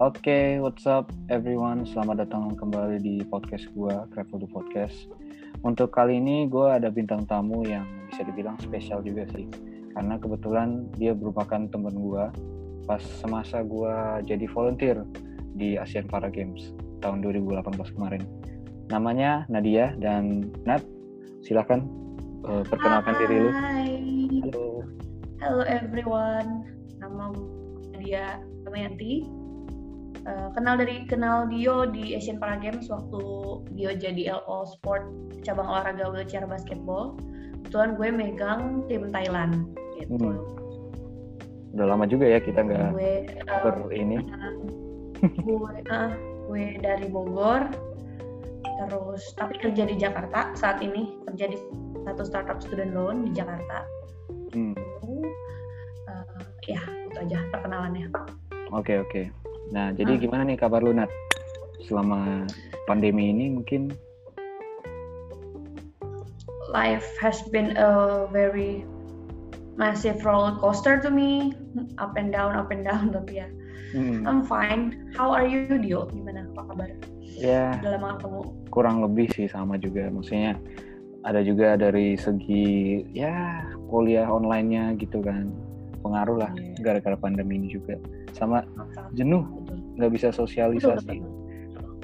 Oke, okay, what's up everyone? Selamat datang kembali di podcast gue, Travel to Podcast. Untuk kali ini gue ada bintang tamu yang bisa dibilang spesial juga sih. Karena kebetulan dia merupakan temen gue pas semasa gue jadi volunteer di Asian Para Games tahun 2018 kemarin. Namanya Nadia dan Nat, silahkan uh, perkenalkan Hai. diri lu. Halo. Halo everyone. Nama Nadia Damayanti uh, kenal dari kenal Dio di Asian Para Games waktu Dio jadi LO Sport cabang olahraga wheelchair basketball. Kebetulan gue megang tim Thailand gitu. Hmm. Udah lama juga ya kita nggak gue uh, ber ini. Gue uh, gue dari Bogor terus tapi kerja di Jakarta saat ini kerja di satu startup student loan di Jakarta. Hmm. Uh, ya itu aja perkenalannya. Oke okay, oke. Okay. Nah, jadi hmm. gimana nih kabar lu Nat? Selama pandemi ini mungkin life has been a very massive roller coaster to me, up and down, up and down tapi ya. Hmm. I'm fine. How are you, Dio? Gimana? Apa kabar? Ya. Udah lama ketemu. Kurang lebih sih sama juga. Maksudnya ada juga dari segi ya kuliah online-nya gitu kan pengaruh lah yeah. gara-gara pandemi ini juga. Sama jenuh nggak bisa sosialisasi.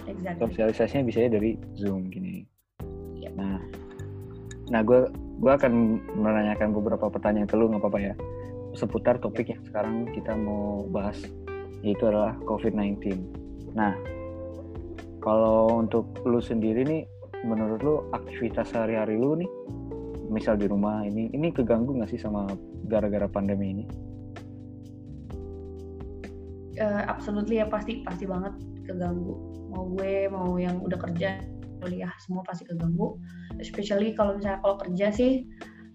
Exactly. sosialisasinya bisa dari zoom gini. Yeah. nah nah gue gue akan menanyakan beberapa pertanyaan ke lu nggak apa-apa ya. Seputar topik yang sekarang kita mau bahas yaitu adalah COVID-19 nah kalau untuk lu sendiri nih menurut lu aktivitas sehari-hari lu nih misal di rumah ini ini keganggu nggak sih sama gara-gara pandemi ini? Uh, absolutely ya pasti pasti banget keganggu. Mau gue mau yang udah kerja kuliah semua pasti keganggu. Especially kalau misalnya kalau kerja sih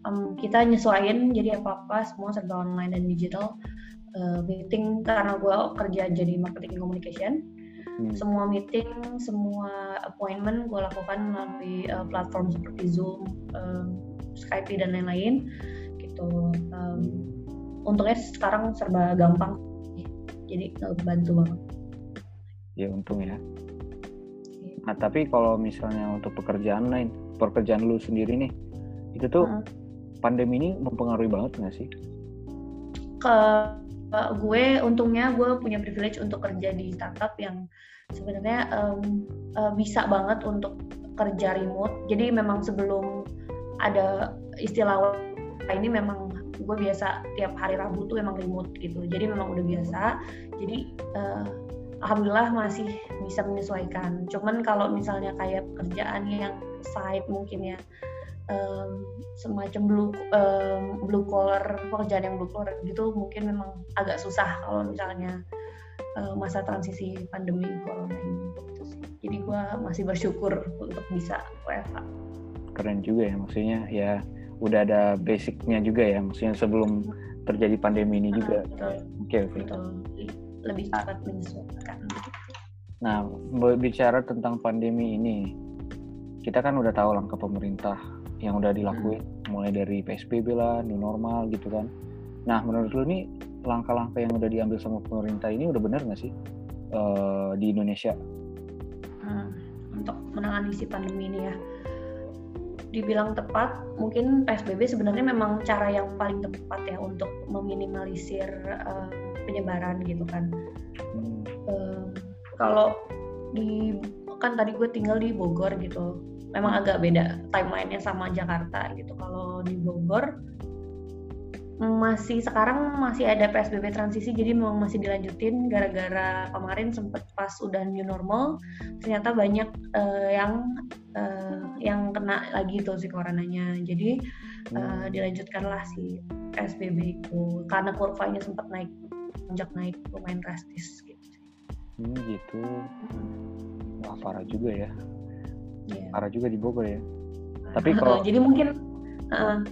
um, kita nyesuaiin jadi apa apa semua serba online dan digital. Uh, meeting karena gue kerja jadi marketing communication. Hmm. Semua meeting, semua appointment gue lakukan melalui uh, platform seperti Zoom, Skype dan lain-lain gitu. Um, untungnya sekarang serba gampang. Jadi bantu banget. Ya untung ya. Nah tapi kalau misalnya untuk pekerjaan lain pekerjaan lu sendiri nih itu tuh uh. pandemi ini mempengaruhi banget nggak sih? Ke gue untungnya gue punya privilege untuk kerja di startup yang sebenarnya um, uh, bisa banget untuk kerja remote. Jadi memang sebelum ada istilah ini memang gue biasa tiap hari Rabu tuh emang remote gitu. Jadi memang udah biasa. Jadi uh, alhamdulillah masih bisa menyesuaikan. Cuman kalau misalnya kayak kerjaan yang side mungkin ya um, semacam blue um, blue collar pekerjaan yang blue collar gitu mungkin memang agak susah kalau misalnya uh, masa transisi pandemi corona ini gitu sih. jadi gue masih bersyukur untuk bisa WFH. Keren juga ya maksudnya ya udah ada basicnya juga ya maksudnya sebelum terjadi pandemi ini juga. oke oke. Okay, okay. lebih ah. cepat menyesuaikan nah bicara tentang pandemi ini kita kan udah tahu langkah pemerintah yang udah dilakuin hmm. mulai dari psbb lah new normal gitu kan. Nah menurut lu nih langkah-langkah yang udah diambil sama pemerintah ini udah benar nggak sih uh, di Indonesia? Hmm, untuk menangani si pandemi ini ya dibilang tepat, mungkin PSBB sebenarnya memang cara yang paling tepat ya untuk meminimalisir uh, penyebaran gitu kan. Hmm. Uh, kalau di kan tadi gue tinggal di Bogor gitu, memang agak beda timelinenya sama Jakarta gitu. Kalau di Bogor masih sekarang masih ada PSBB transisi jadi memang masih dilanjutin. Gara-gara kemarin sempet pas udah new normal ternyata banyak uh, yang uh, yang kena lagi tuh si coronanya. Jadi uh, dilanjutkanlah si PSBB itu karena kurvanya sempat naik lonjak naik lumayan drastis gitu. Hmm, gitu. Wah parah juga ya. Yeah. parah juga di Bogor ya. Tapi kalau jadi mungkin uh,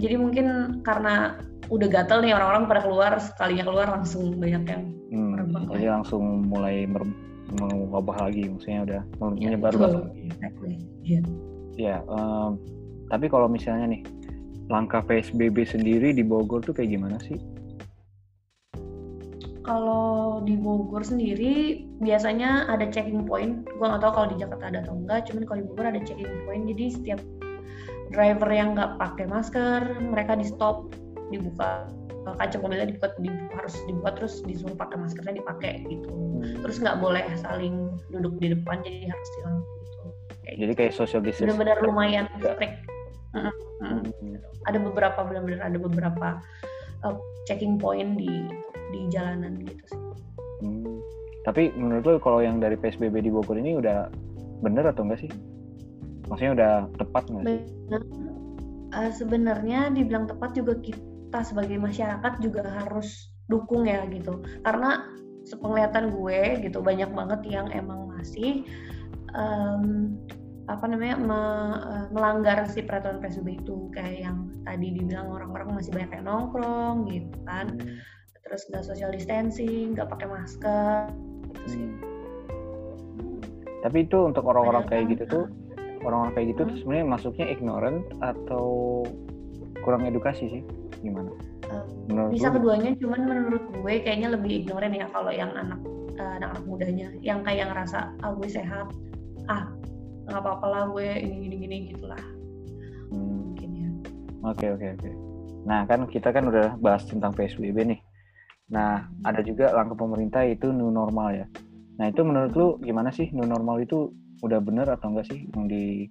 jadi mungkin karena udah gatel nih orang-orang pada keluar sekalinya keluar langsung banyak yang hmm, jadi langsung mulai mengubah lagi maksudnya udah ya, menyebar lagi exactly. yeah. ya um, tapi kalau misalnya nih langkah PSBB sendiri di Bogor tuh kayak gimana sih kalau di Bogor sendiri biasanya ada checking point. Gua nggak tahu kalau di Jakarta ada atau enggak. Cuman kalau di Bogor ada checking point. Jadi setiap driver yang nggak pakai masker, mereka di stop, dibuka kaca mobilnya dibuka, dibuka harus dibuka terus disuruh pakai maskernya dipakai gitu. Hmm. Terus nggak boleh saling duduk di depan, jadi harus hilang gitu. Kayak jadi kayak social distancing. Benar-benar lumayan strict. Hmm. Hmm. Ada beberapa benar-benar ada beberapa uh, checking point di di jalanan gitu sih. Hmm. Tapi menurut lo kalau yang dari PSBB di Bogor ini udah bener atau enggak sih? Maksudnya udah tepat nggak sih? Uh, sebenarnya dibilang tepat juga kita sebagai masyarakat juga harus dukung ya gitu. Karena sepenglihatan gue gitu banyak banget yang emang masih um, apa namanya me, uh, melanggar si peraturan PSBB itu kayak yang tadi dibilang orang-orang masih banyak yang nongkrong gitu kan terus nggak social distancing nggak pakai masker gitu sih hmm. tapi itu untuk orang-orang kayak gitu tuh orang-orang kayak gitu hmm. sebenarnya masuknya ignorant atau kurang edukasi sih gimana menurut bisa lu? keduanya cuman menurut gue kayaknya lebih ignorant ya kalau yang anak uh, anak-anak mudanya yang kayak ngerasa ah gue sehat ah nggak apa-apa lah gue ini gini gini gitulah hmm. mungkin ya oke oke oke nah kan kita kan udah bahas tentang psbb nih nah hmm. ada juga langkah pemerintah itu new normal ya nah itu menurut lu gimana sih new normal itu udah bener atau enggak sih yang di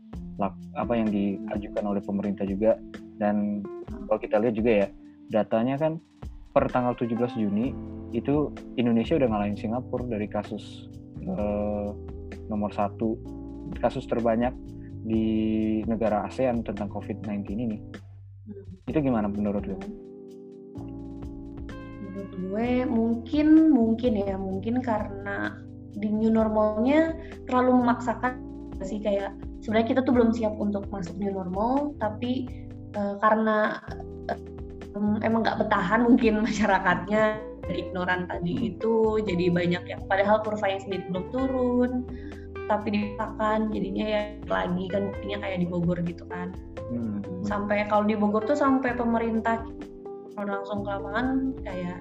apa yang diajukan oleh pemerintah juga dan kalau kita lihat juga ya datanya kan per tanggal 17 Juni itu Indonesia udah ngalahin Singapura dari kasus eh, nomor satu kasus terbanyak di negara ASEAN tentang COVID-19 ini. Hmm. Itu gimana menurut lo? Menurut gue mungkin mungkin ya mungkin karena di new normalnya terlalu memaksakan sih kayak sebenarnya kita tuh belum siap untuk masuk new normal tapi uh, karena um, emang nggak bertahan mungkin masyarakatnya ignoran tadi itu jadi banyak yang padahal kurvanya sendiri belum turun tapi dipaksakan jadinya ya lagi kan buktinya kayak di Bogor gitu kan hmm. sampai kalau di Bogor tuh sampai pemerintah langsung ke lapangan kayak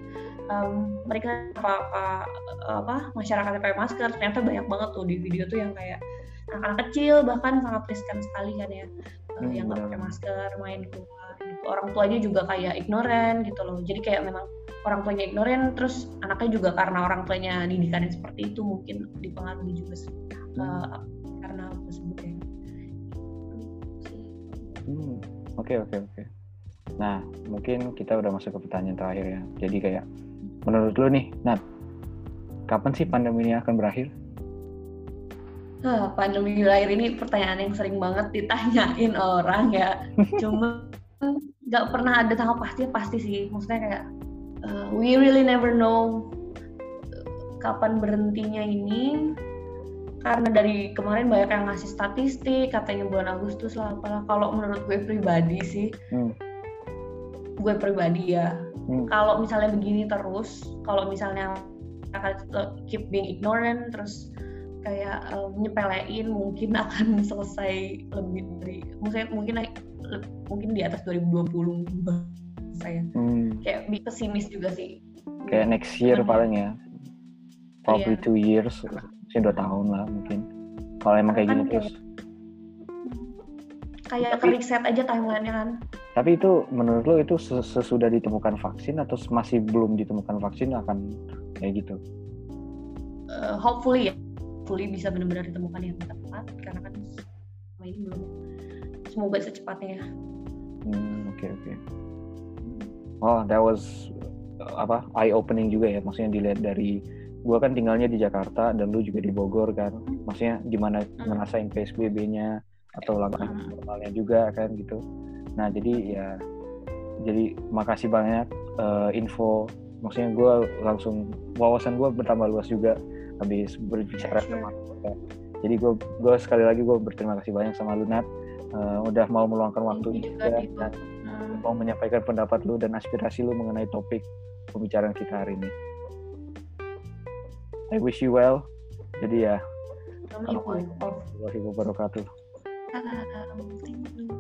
um, mereka apa, apa apa masyarakat pakai masker ternyata banyak banget tuh di video tuh yang kayak anak-anak kecil bahkan sangat riskan sekali kan ya hmm, yang nggak pakai masker main keluar gitu. orang tuanya juga kayak ignoran gitu loh. Jadi kayak memang orang tuanya ignoran terus anaknya juga karena orang tuanya didikannya seperti itu mungkin dipengaruhi juga uh, karena tersebut ya. Hmm, oke oke oke. Nah mungkin kita udah masuk ke pertanyaan terakhir ya. Jadi kayak menurut lo nih Nat kapan sih pandemi ini akan berakhir? Huh, pandemi berakhir ini pertanyaan yang sering banget ditanyain orang ya. Cuma nggak pernah ada tanggal pasti pasti sih. Maksudnya kayak uh, we really never know kapan berhentinya ini. Karena dari kemarin banyak yang ngasih statistik katanya bulan Agustus lah apalah. Kalau menurut gue pribadi sih hmm. gue pribadi ya hmm. kalau misalnya begini terus kalau misalnya akan keep being ignorant terus kayak um, nyepelein mungkin akan selesai lebih dari mungkin mungkin mungkin di atas 2020 saya hmm. kayak pesimis juga sih kayak next year paling ya probably iya. two years sih dua tahun lah mungkin kalau emang kayak gini terus kayak ke riset aja timelinenya kan tapi itu menurut lo itu sesudah ditemukan vaksin atau masih belum ditemukan vaksin akan kayak gitu uh, hopefully ya hopefully bisa benar-benar ditemukan yang tepat karena kan selama ini belum semoga secepatnya ya oke hmm, oke okay, okay. oh that was apa eye opening juga ya maksudnya dilihat dari gue kan tinggalnya di Jakarta dan lu juga di Bogor kan maksudnya gimana hmm. ngerasain PSBB-nya atau langkah hmm. normalnya juga kan gitu nah jadi ya jadi makasih banyak uh, info maksudnya gue langsung wawasan gue bertambah luas juga habis berbicara sama kita jadi gue gue sekali lagi gue berterima kasih banyak sama Lunat uh, udah mau meluangkan waktu juga, juga dan hmm. mau menyampaikan pendapat lu dan aspirasi lu mengenai topik pembicaraan kita hari ini. I wish you well. Jadi ya. Assalamualaikum warahmatullahi wabarakatuh.